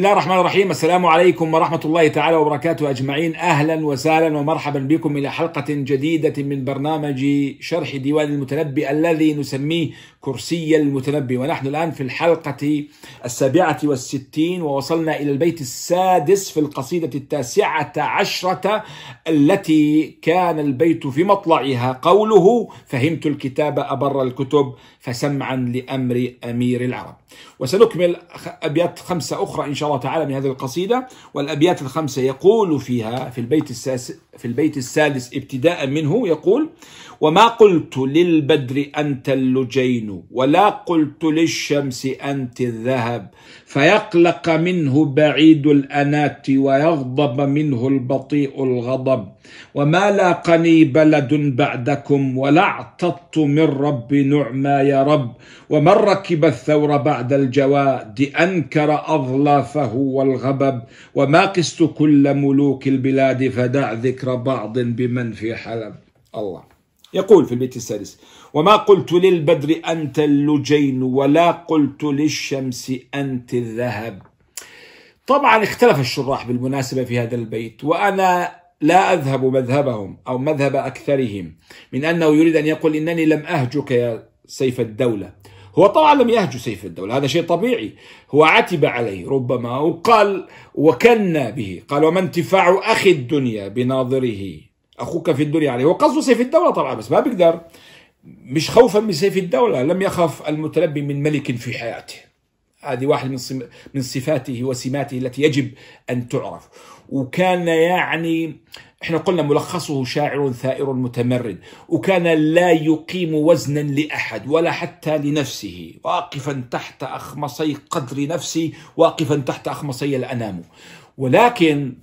الله الرحمن الرحيم السلام عليكم ورحمة الله تعالى وبركاته أجمعين أهلا وسهلا ومرحبا بكم إلى حلقة جديدة من برنامج شرح ديوان المتنبي الذي نسميه كرسي المتنبي. ونحن الآن في الحلقة السابعة والستين ووصلنا إلى البيت السادس في القصيدة التاسعة عشرة التي كان البيت في مطلعها. قوله فهمت الكتاب أبر الكتب فسمعا لأمر أمير العرب. وسنكمل أبيات خمسة أخرى إن شاء الله تعالى من هذه القصيدة. والأبيات الخمسة يقول فيها في البيت السادس في البيت السادس ابتداء منه يقول وما قلت للبدر أنت اللجين ولا قلت للشمس أنت الذهب فيقلق منه بعيد الأنات ويغضب منه البطيء الغضب. وما لاقني بلد بعدكم ولا اعتضت من رب نعمى يا رب. ومن ركب الثور بعد الجواد أنكر أظلافه والغبب وما قست كل ملوك البلاد فدع ذكر بعض بمن في حلب. الله. يقول في البيت السادس وما قلت للبدر أنت اللجين ولا قلت للشمس أنت الذهب. طبعا اختلف الشراح بالمناسبة في هذا البيت وأنا لا أذهب مذهبهم أو مذهب أكثرهم من أنه يريد أن يقول إنني لم أهجك يا سيف الدولة. هو طبعا لم يهجو سيف الدولة هذا شيء طبيعي. هو عتب عليه ربما وقال وكنا به قال وما انتفاع أخي الدنيا بناظره أخوك في الدنيا عليه. وقصده سيف الدولة طبعا بس ما بيقدر. مش خوفا من سيف الدولة لم يخف المتنبي من ملك في حياته. هذه واحد من من صفاته وسماته التي يجب أن تعرف. وكان يعني إحنا قلنا ملخصه شاعر ثائر متمرد. وكان لا يقيم وزنا لأحد ولا حتى لنفسه واقفا تحت أخمصي قدر نفسي واقفا تحت أخمصي الأنام. ولكن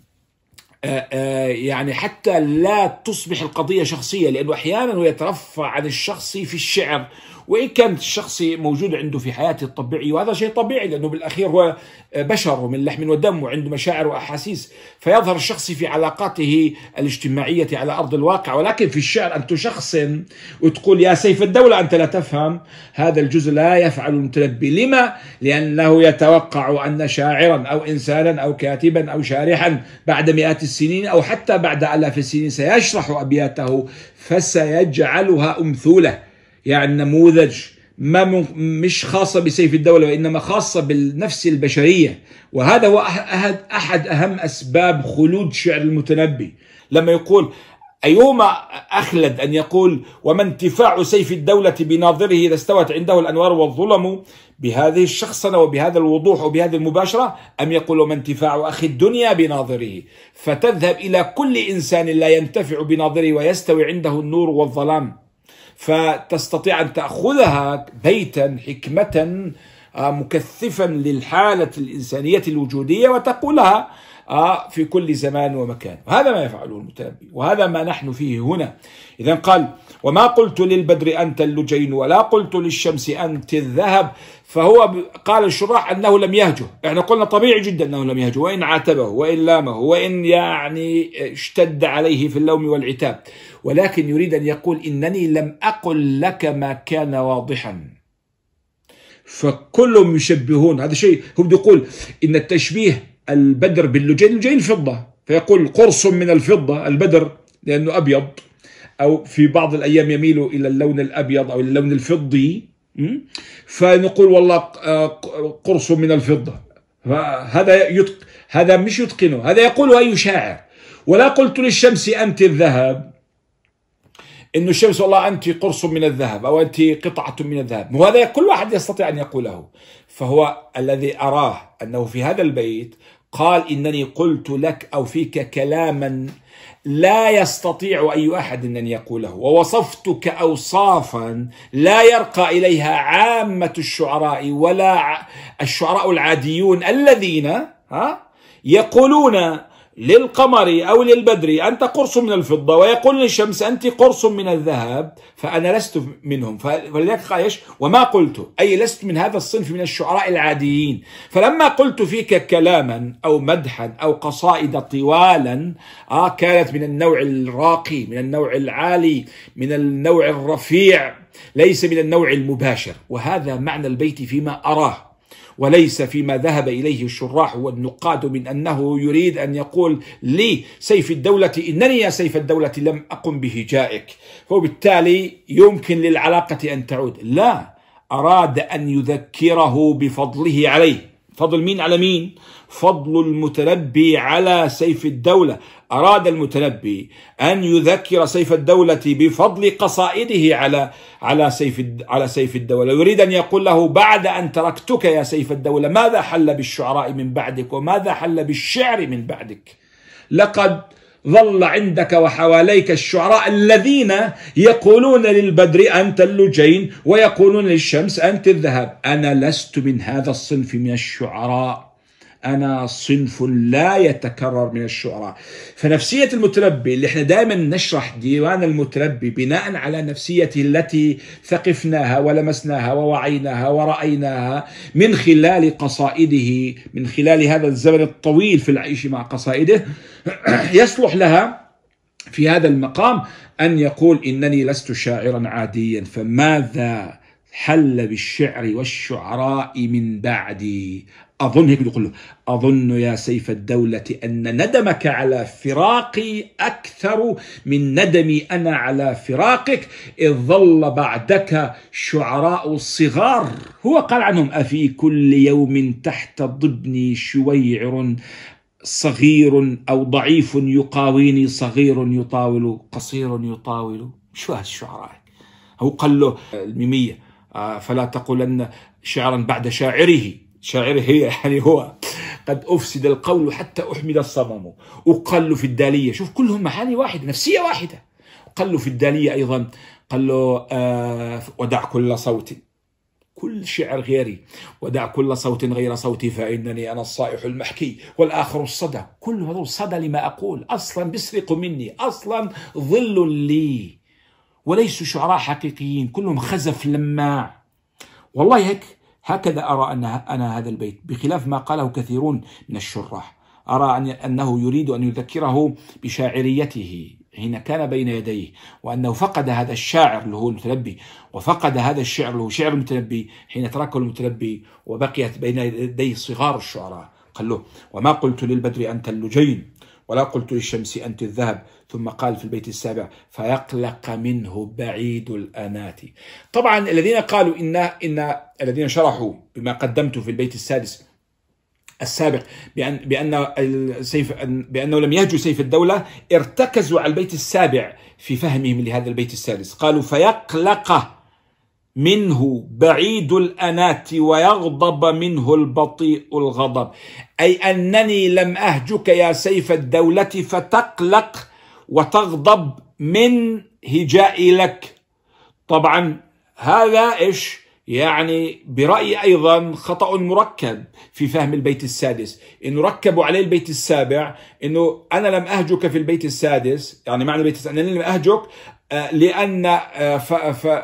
يعني حتى لا تصبح القضية شخصية لأنه أحيانا يترفع عن الشخصي في الشعر. وإن كانت الشخصي موجود عنده في حياته الطبيعية وهذا شيء طبيعي لأنه بالأخير هو بشر ومن لحم ودم وعنده مشاعر وأحاسيس فيظهر الشخصي في علاقاته الاجتماعية على أرض الواقع. ولكن في الشعر ان تشخصن وتقول يا سيف الدولة أنت لا تفهم هذا الجزء لا يفعل المتنبي. لما؟ لأنه يتوقع أن شاعرا أو انسانا أو كاتبا أو شارحا بعد مئات السنين أو حتى بعد آلاف السنين سيشرح أبياته فسيجعلها أمثولة. يعني نموذج ما مش خاصة بسيف الدولة وإنما خاصة بالنفس البشرية. وهذا هو أحد, أحد أهم أسباب خلود شعر المتنبي. لما يقول أيهما أخلد؟ أن يقول وما انتفاع سيف الدولة بناظره إذا استوت عنده الأنوار والظلم بهذه الشخصنة وبهذا الوضوح وبهذه المباشرة؟ أم يقول وما انتفاع أخي الدنيا بناظره؟ فتذهب إلى كل إنسان لا ينتفع بناظره ويستوي عنده النور والظلام. فتستطيع أن تأخذها بيتا حكمة مكثفا للحالة الإنسانية الوجودية وتقولها في كل زمان ومكان. وهذا ما يفعله المتنبي. وهذا ما نحن فيه هنا. إذا قال وما قلت للبدر أنت اللجين ولا قلت للشمس أنت الذهب. فهو قال الشراح أنه لم يهجه. إحنا قلنا طبيعي جدا أنه لم يهجه. وإن عاتبه وإن لامه وإن يعني اشتد عليه في اللوم والعتاب. ولكن يريد أن يقول إنني لم أقل لك ما كان واضحا. فكلهم يشبهون. هذا شيء هو بده يقول إن التشبيه البدر باللجين اللجين الفضة. فيقول قرص من الفضة البدر لأنه أبيض. أو في بعض الأيام يميل إلى اللون الأبيض أو اللون الفضي. فنقول والله قرص من الفضة. هذا يتق... هذا مش يتقنه. هذا يقول أي شاعر. ولا قلت للشمس أنت الذهب. إنه الشمس والله أنت قرص من الذهب أو أنت قطعة من الذهب. وهذا كل واحد يستطيع أن يقوله. فهو الذي أراه أنه في هذا البيت قال إنني قلت لك أو فيك كلاما لا يستطيع أي أحد أن يقوله. ووصفتك أوصافا لا يرقى إليها عامة الشعراء ولا الشعراء العاديون الذين ها يقولون للقمر أو للبدر أنت قرص من الفضة ويقول للشمس أنت قرص من الذهب فأنا لست منهم. فلذلك قال إيش؟ وما قلت أي لست من هذا الصنف من الشعراء العاديين. فلما قلت فيك كلاما أو مدحا أو قصائد طوالا آه كانت من النوع الراقي من النوع العالي من النوع الرفيع ليس من النوع المباشر. وهذا معنى البيت فيما أراه. وليس فيما ذهب إليه الشراح والنقاد من أنه يريد أن يقول لي سيف الدولة إنني يا سيف الدولة لم أقم بهجائك وبالتالي يمكن للعلاقة أن تعود. لا أراد أن يذكره بفضله عليه. فضل مين على مين؟ فضل المتنبي على سيف الدولة. أراد المتنبي أن يذكر سيف الدولة بفضل قصائده على على سيف على سيف الدولة. يريد أن يقول له بعد أن تركتك يا سيف الدولة ماذا حل بالشعراء من بعدك؟ وماذا حل بالشعر من بعدك؟ لقد ظل عندك وحواليك الشعراء الذين يقولون للبدر أنت اللجين ويقولون للشمس أنت الذهب. أنا لست من هذا الصنف من الشعراء. أنا صنف لا يتكرر من الشعراء. فنفسية المتنبي اللي إحنا دائما نشرح ديوان المتنبي بناء على نفسيته التي ثقفناها ولمسناها ووعيناها ورأيناها من خلال قصائده من خلال هذا الزمن الطويل في العيش مع قصائده يصلح لها في هذا المقام أن يقول إنني لست شاعرا عاديا فماذا حل بالشعر والشعراء من بعدي؟ أظن هيك يقول له أظن يا سيف الدولة أن ندمك على فراقي أكثر من ندمي أنا على فراقك إذ ظل بعدك شعراء صغار هو قال عنهم أفي كل يوم تحت ضبني شويعر صغير أو ضعيف يقاويني صغير يطاول قصير يطاول. شو هالشعراء هو قال له الميمية آه، فلا تقولن شعرا بعد شاعره. شاعره هي يعني هو قد أفسد القول حتى أحمد الصمم. وقال له في الدالية. شوف كلهم معاني واحدة نفسية واحدة. قال له في الدالية أيضا. قال له آه ودع كل صوت. كل شعر غيري. ودع كل صوت غير صوتي فإنني أنا الصائح المحكي والآخر الصدى. كل هذول صدى لما أقول أصلا بيسرقوا مني أصلا ظل لي. وليسوا شعراء حقيقيين كلهم خزف لماع. والله هيك هكذا أرى أن أنا هذا البيت بخلاف ما قاله كثيرون من الشراح. أرى أنه يريد أن يذكره بشاعريته حين كان بين يديه وأنه فقد هذا الشاعر اللي هو المتنبي وفقد هذا الشعر اللي هو شعر المتنبي حين تركه المتنبي وبقيت بين يديه صغار الشعراء. قال له وما قلت للبدر أنت اللجين؟ ولا قلت للشمس أنت الذهب. ثم قال في البيت السابع فيقلق منه بعيد الأنات. طبعا الذين قالوا إن, إن الذين شرحوا بما قدمت في البيت السادس السابق بأن بأن السيف بأنه لم يهجوا سيف الدولة ارتكزوا على البيت السابع في فهمهم لهذا البيت السادس. قالوا فيقلق منه بعيد الأنات ويغضب منه البطيء الغضب. أي أنني لم أهجك يا سيف الدولة فتقلق وتغضب من هجائي لك. طبعا هذا إيش؟ يعني برأيي أيضا خطأ مركب في فهم البيت السادس. إنه ركبوا عليه البيت السابع إنه أنا لم أهجك في البيت السادس يعني معنى البيت السادس أنني لم أهجك لأن آه،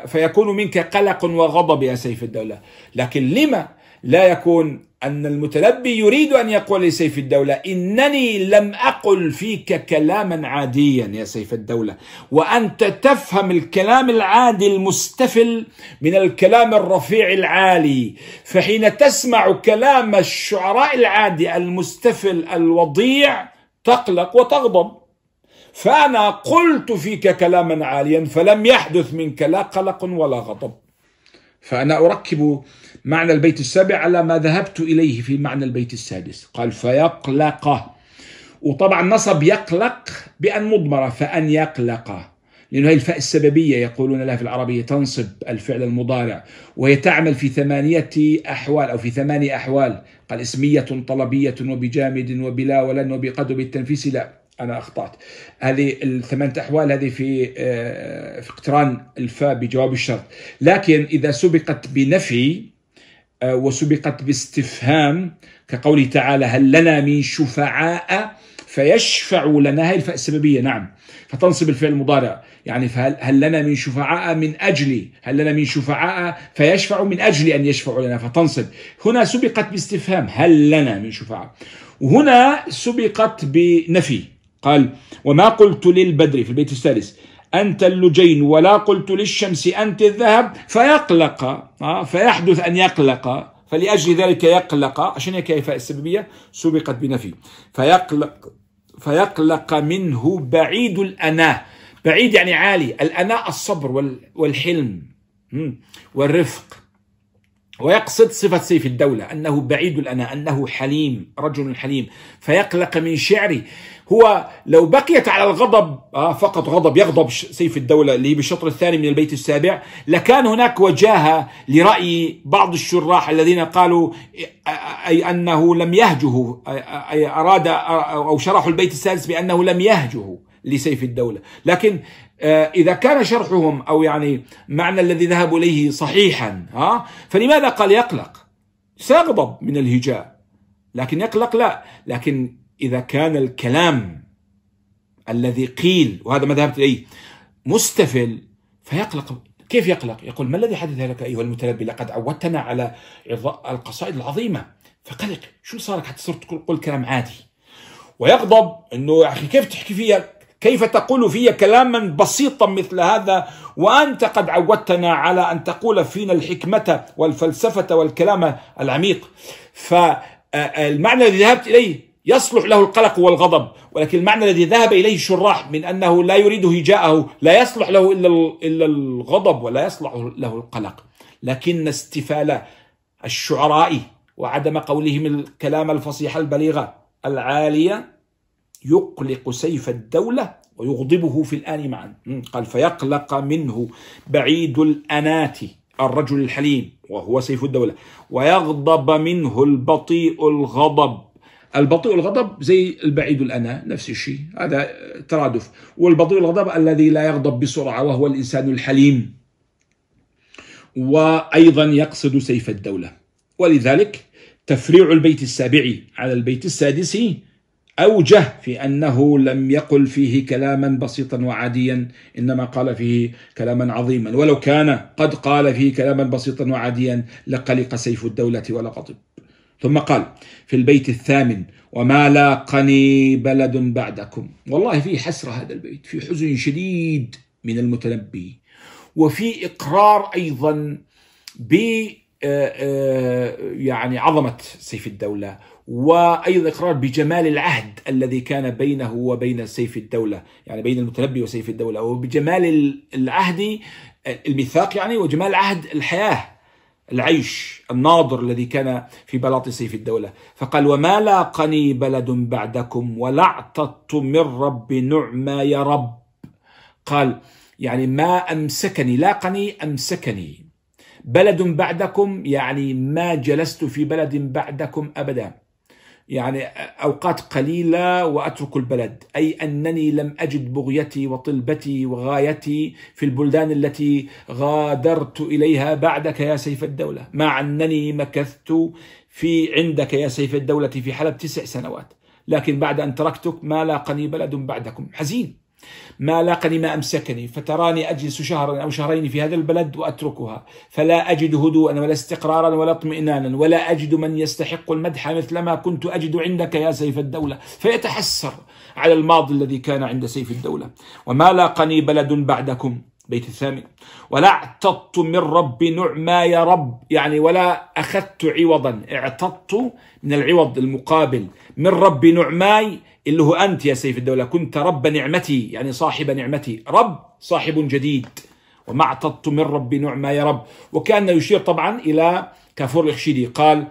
فيكون منك قلق وغضب يا سيف الدولة. لكن لما لا يكون أن المتلبي يريد أن يقول لسيف الدولة إنني لم أقل فيك كلاما عاديا يا سيف الدولة. وأنت تفهم الكلام العادي المستفل من الكلام الرفيع العالي. فحين تسمع كلام الشعراء العادي المستفل الوضيع تقلق وتغضب. فأنا قلت فيك كلاما عاليا فلم يحدث منك لا قلق ولا غضب. فأنا أركب معنى البيت السابع على ما ذهبت إليه في معنى البيت السادس. قال فيقلق. وطبعا نصب يقلق بأن مضمرة فأن يقلق. لأنه هي الفاء السببية يقولون لها في العربية تنصب الفعل المضارع وهي تعمل في ثمانية أحوال أو في ثمانية أحوال. قال اسمية طلبية وبجامد وبلا ولن وبقد وبالتنفيس لا. أنا أخطأت. هذه الثمان أحوال هذه في آه، في اقتران الفاء بجواب الشرط. لكن إذا سبقت بنفي آه، وسبقت باستفهام كقوله تعالى هل لنا من شفعاء فيشفع لنا هي الفاء السببية نعم. فتنصب الفعل المضارع. يعني فهل هل لنا من شفعاء من أجل هل لنا من شفعاء فيشفع من أجل أن يشفعوا لنا فتنصب. هنا سبقت باستفهام هل لنا من شفعاء. وهنا سبقت بنفي. قال وما قلت للبدر في البيت السادس أنت اللجين ولا قلت للشمس أنت الذهب فيقلق آه، فيحدث أن يقلق فلأجل ذلك يقلق. عشان هيك الفاء السببية سبقت بنفي. فيقلق فيقلق منه بعيد الأناة. بعيد يعني عالي. الأناة الصبر والحلم والرفق. ويقصد صفة سيف الدولة أنه بعيد الأنا أنه حليم رجل حليم. فيقلق من شعره. هو لو بقيت على الغضب آه فقط غضب يغضب سيف الدولة اللي بالشطر الثاني من البيت السابع لكان هناك وجاهة لرأي بعض الشراح الذين قالوا أي أنه لم يهجه أي أراد أو شرحوا البيت السادس بأنه لم يهجه لسيف الدولة. لكن آه، إذا كان شرحهم أو يعني معنى الذي ذهبوا إليه صحيحا ها فلماذا قال يقلق؟ سيغضب من الهجاء. لكن يقلق لا. لكن إذا كان الكلام الذي قيل وهذا ما ذهبت إليه مستفل فيقلق. كيف يقلق؟ يقول ما الذي حدث لك أيها المتلبي لقد عودتنا على القصائد العظيمة. فقلق. شو صار حتى صرت تقول كلام عادي. ويغضب إنه يا أخي كيف تحكي فيها كيف تقول في كلاما بسيطا مثل هذا؟ وأنت قد عودتنا على أن تقول فينا الحكمة والفلسفة والكلام العميق. فالمعنى الذي ذهبت إليه يصلح له القلق والغضب ولكن المعنى الذي ذهب إليه الشراح من أنه لا يريد هجاءه لا يصلح له إلا الغضب ولا يصلح له القلق. لكن استفال الشعراء وعدم قولهم الكلام الفصيح البليغ العاليه يقلق سيف الدولة ويغضبه في الآن معا. قال فيقلق منه بعيد الأنات الرجل الحليم وهو سيف الدولة ويغضب منه البطيء الغضب. البطيء الغضب زي البعيد الأنا نفس الشيء هذا ترادف. والبطيء الغضب الذي لا يغضب بسرعة وهو الإنسان الحليم. وأيضا يقصد سيف الدولة. ولذلك تفريع البيت السابع على البيت السادس أوجه في أنه لم يقل فيه كلاما بسيطا وعاديا إنما قال فيه كلاما عظيما. ولو كان قد قال فيه كلاما بسيطا وعاديا لقلق سيف الدولة ولغضب ثم قال في البيت الثامن وما لاقني بلد بعدكم. والله في حسرة هذا البيت في حزن شديد من المتنبي وفي إقرار أيضا ب آه، آه، يعني عظمة سيف الدولة وأيضا إقرار بجمال العهد الذي كان بينه وبين سيف الدولة يعني بين المتنبي وسيف الدولة وبجمال العهد الميثاق يعني وجمال عهد الحياة. العيش الناظر الذي كان في بلاط سيف الدولة. فقال وما لاقني بلد بعدكم ولا اعتدت من رب نعما يا رب. قال يعني ما أمسكني لاقني أمسكني بلد بعدكم يعني ما جلست في بلد بعدكم أبدا. يعني أوقات قليلة وأترك البلد. أي أنني لم أجد بغيتي وطلبتي وغايتي في البلدان التي غادرت إليها بعدك يا سيف الدولة. مع أنني مكثت في عندك يا سيف الدولة في حلب تسع سنوات. لكن بعد أن تركتك ما لاقني بلد بعدكم. حزين. ما لاقني ما أمسكني. فتراني أجلس شهرا أو شهرين في هذا البلد وأتركها. فلا أجد هدوءا ولا استقرارا ولا اطمئنانا. ولا أجد من يستحق المدح مثلما كنت أجد عندك يا سيف الدولة. فيتحسر على الماضي الذي كان عند سيف الدولة. وما لاقني بلد بعدكم. بيت الثامن. ولا اعتضت من رب نعما يا رب. يعني ولا أخذت عوضا. اعتضت من العوض المقابل. من رب نعماي اللي هو أنت يا سيف الدولة كنت رب نعمتي يعني صاحب نعمتي. رب صاحب جديد. وما اعتضت من رب نعمة يا رب. وكان يشير طبعا إلى كافور الخشيدي قال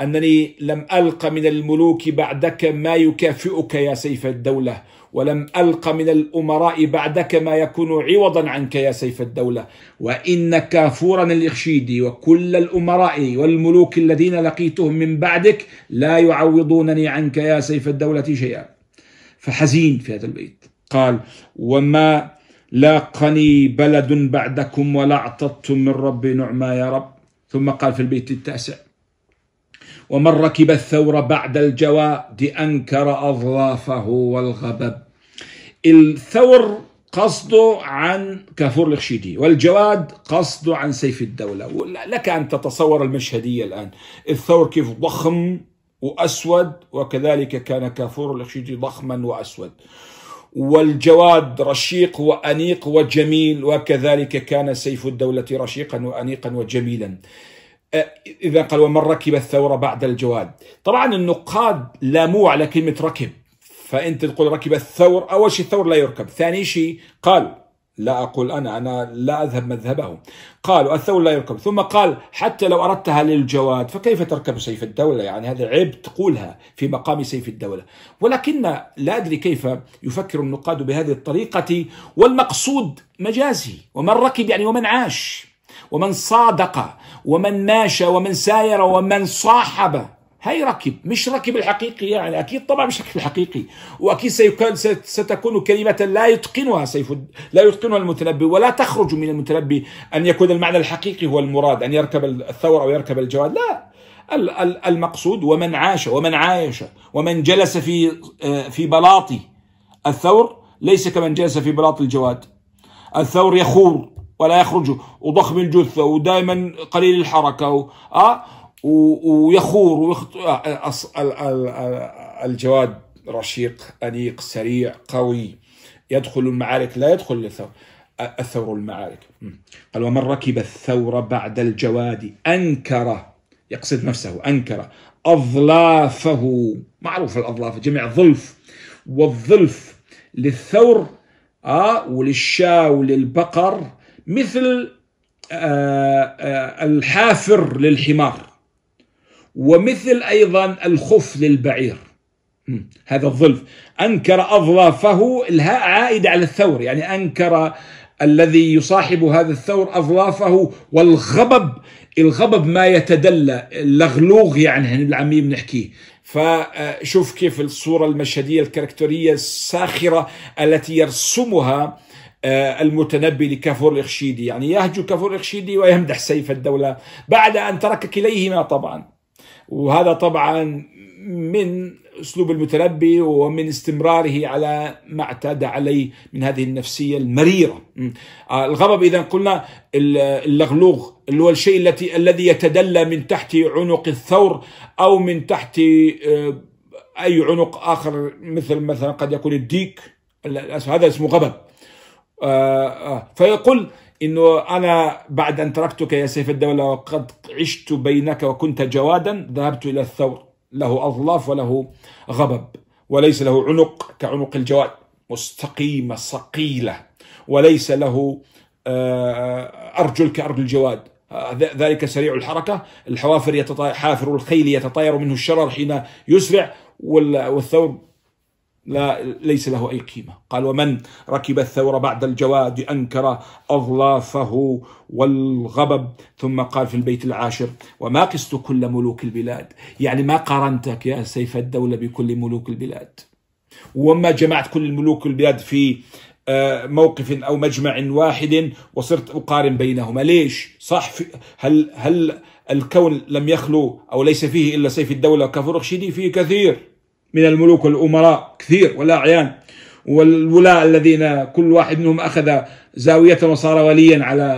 أنني لم ألق من الملوك بعدك ما يكافئك يا سيف الدولة. ولم ألق من الأمراء بعدك ما يكون عوضا عنك يا سيف الدولة. وإن كافورا الإخشيدي وكل الأمراء والملوك الذين لقيتهم من بعدك لا يعوضونني عنك يا سيف الدولة شيئا. فحزين في هذا البيت. قال وما لاقني بلد بعدكم ولا اعتضتم من ربي نعما يا رب. ثم قال في البيت التاسع ومن ركب الثور بعد الجواد أنكر أظلافه والغبب الثور قصده عن كافور الخشيدي والجواد قصده عن سيف الدولة. لك أن تتصور المشهدية الآن. الثور كيف ضخم وأسود وكذلك كان كافور الخشيدي ضخما وأسود. والجواد رشيق وأنيق وجميل وكذلك كان سيف الدولة رشيقا وأنيقا وجميلا. إذا قال ومن ركب الثور بعد الجواد؟ طبعا النقاد لاموه على كلمة ركب. فأنت تقول ركب الثور أول شيء الثور لا يركب ثاني شيء قال لا أقول أنا أنا لا أذهب مذهبه. قالوا الثور لا يركب. ثم قال حتى لو أردتها للجواد فكيف تركب سيف الدولة؟ يعني هذا عيب تقولها في مقام سيف الدولة. ولكن لا أدري كيف يفكر النقاد بهذه الطريقة والمقصود مجازي ومن ركب يعني ومن عاش ومن صادق ومن ماشى ومن ساير ومن صاحب. هاي ركب مش ركب الحقيقي يعني أكيد طبعا مش ركب الحقيقي. وأكيد سيكون ستكون كلمة لا يتقنها سيف لا يتقنها المتنبي ولا تخرج من المتنبي أن يكون المعنى الحقيقي هو المراد أن يركب الثور أو يركب الجواد. لا. المقصود ومن عاش ومن عايش ومن جلس في آه، في بلاط الثور ليس كمن جلس في بلاط الجواد. الثور يخور ولا يخرج وضخم الجثة ودائما قليل الحركة. آه ويخور ويخط... الجواد رشيق أنيق سريع قوي يدخل المعارك لا يدخل الثور الثور المعارك قال ومن ركب الثور بعد الجواد أنكر يقصد نفسه أنكر أظلافه. معروف الأظلاف جميع ظلف والظلف للثور آه وللشاة وللبقر مثل آه آه الحافر للحمار. ومثل أيضا الخف للبعير. هذا الظلف. أنكر أظلافه الهاء عائدة على الثور. يعني أنكر الذي يصاحب هذا الثور أظلافه والغبب الغبب ما يتدلى. اللغلوغ يعني بالعامية بنحكيه فشوف كيف الصورة المشهدية الكاركترية الساخرة التي يرسمها آه، المتنبي لكافور الإخشيدي يعني يهجو كافور الإخشيدي ويمدح سيف الدولة بعد أن ترك كليهما طبعا. وهذا طبعا من أسلوب المتنبي ومن استمراره على ما اعتاد عليه من هذه النفسية المريرة. آه، الغضب إذا قلنا اللغلوغ اللي هو الشيء التي الذي يتدلى من تحت عنق الثور أو من تحت آه، أي عنق آخر مثل مثلا قد يكون الديك هذا اسمه غضب. آه، فيقول إنه أنا بعد أن تركتك يا سيف الدولة وقد عشت بينك وكنت جوادا ذهبت إلى الثور. له أظلاف وله غبب وليس له عنق كعنق الجواد. مستقيمه صقيلة وليس له آه، أرجل كأرجل الجواد. ذلك سريع الحركة. الحوافر يتطاير حافر الخيل يتطاير منه الشرر حين يسرع والثور لا ليس له أي قيمة. قال ومن ركب الثور بعد الجواد أنكر أظلافه والغبب. ثم قال في البيت العاشر وما قست كل ملوك البلاد. يعني ما قارنتك يا سيف الدولة بكل ملوك البلاد. وما جمعت كل الملوك البلاد في آه، موقف أو مجمع واحد وصرت أقارن بينهما. ليش؟ صح هل هل الكون لم يخلو أو ليس فيه إلا سيف الدولة كفرخشيدي فيه كثير. من الملوك والأمراء كثير ولا أعيان والولاء الذين كل واحد منهم أخذ زاوية وصار وليا على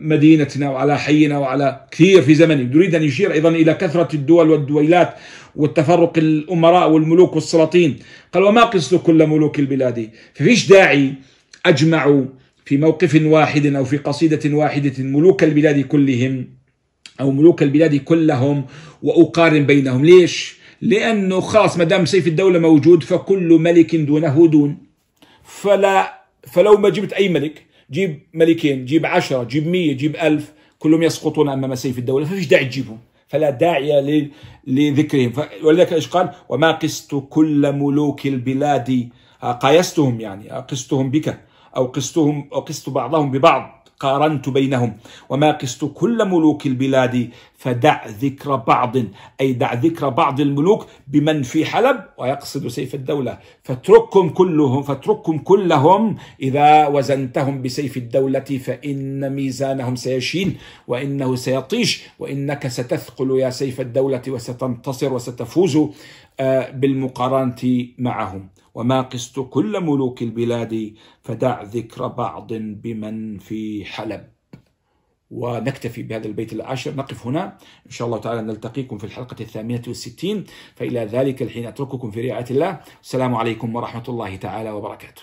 مدينتنا وعلى حينا وعلى كثير في زمنه. يريد أن يشير أيضا إلى كثرة الدول والدويلات والتفرق الأمراء والملوك والسلاطين. قال وما قصد كل ملوك البلاد؟ ففيش داعي أجمعوا في موقف واحد أو في قصيدة واحدة ملوك البلاد كلهم أو ملوك البلاد كلهم وأقارن بينهم. ليش؟ لأنه خلاص ما دام سيف الدولة موجود فكل ملك دونه دون. فلا فلو ما جبت أي ملك جيب ملكين جيب عشرة جيب مية جيب ألف كلهم يسقطون أمام سيف الدولة. ففيش داعي تجيبهم. فلا داعي لذكرهم. ولذلك إيش قال؟ وما قست كل ملوك البلاد قايستهم يعني قستهم بك أو قستهم أو قست بعضهم ببعض. قارنت بينهم. وما قست كل ملوك البلاد فدع ذكر بعض. أي دع ذكر بعض الملوك بمن في حلب ويقصد سيف الدولة. فاترككم كلهم فاترككم كلهم إذا وزنتهم بسيف الدولة فإن ميزانهم سيشين وإنه سيطيش. وإنك ستثقل يا سيف الدولة وستنتصر وستفوز آه، بالمقارنة معهم. وما قست كل ملوك البلاد فدع ذكر بعض بمن في حلب. ونكتفي بهذا البيت العاشر. نقف هنا. إن شاء الله تعالى نلتقيكم في الحلقة الثامنة والستين. فإلى ذلك الحين أترككم في رعاية الله. السلام عليكم ورحمة الله تعالى وبركاته.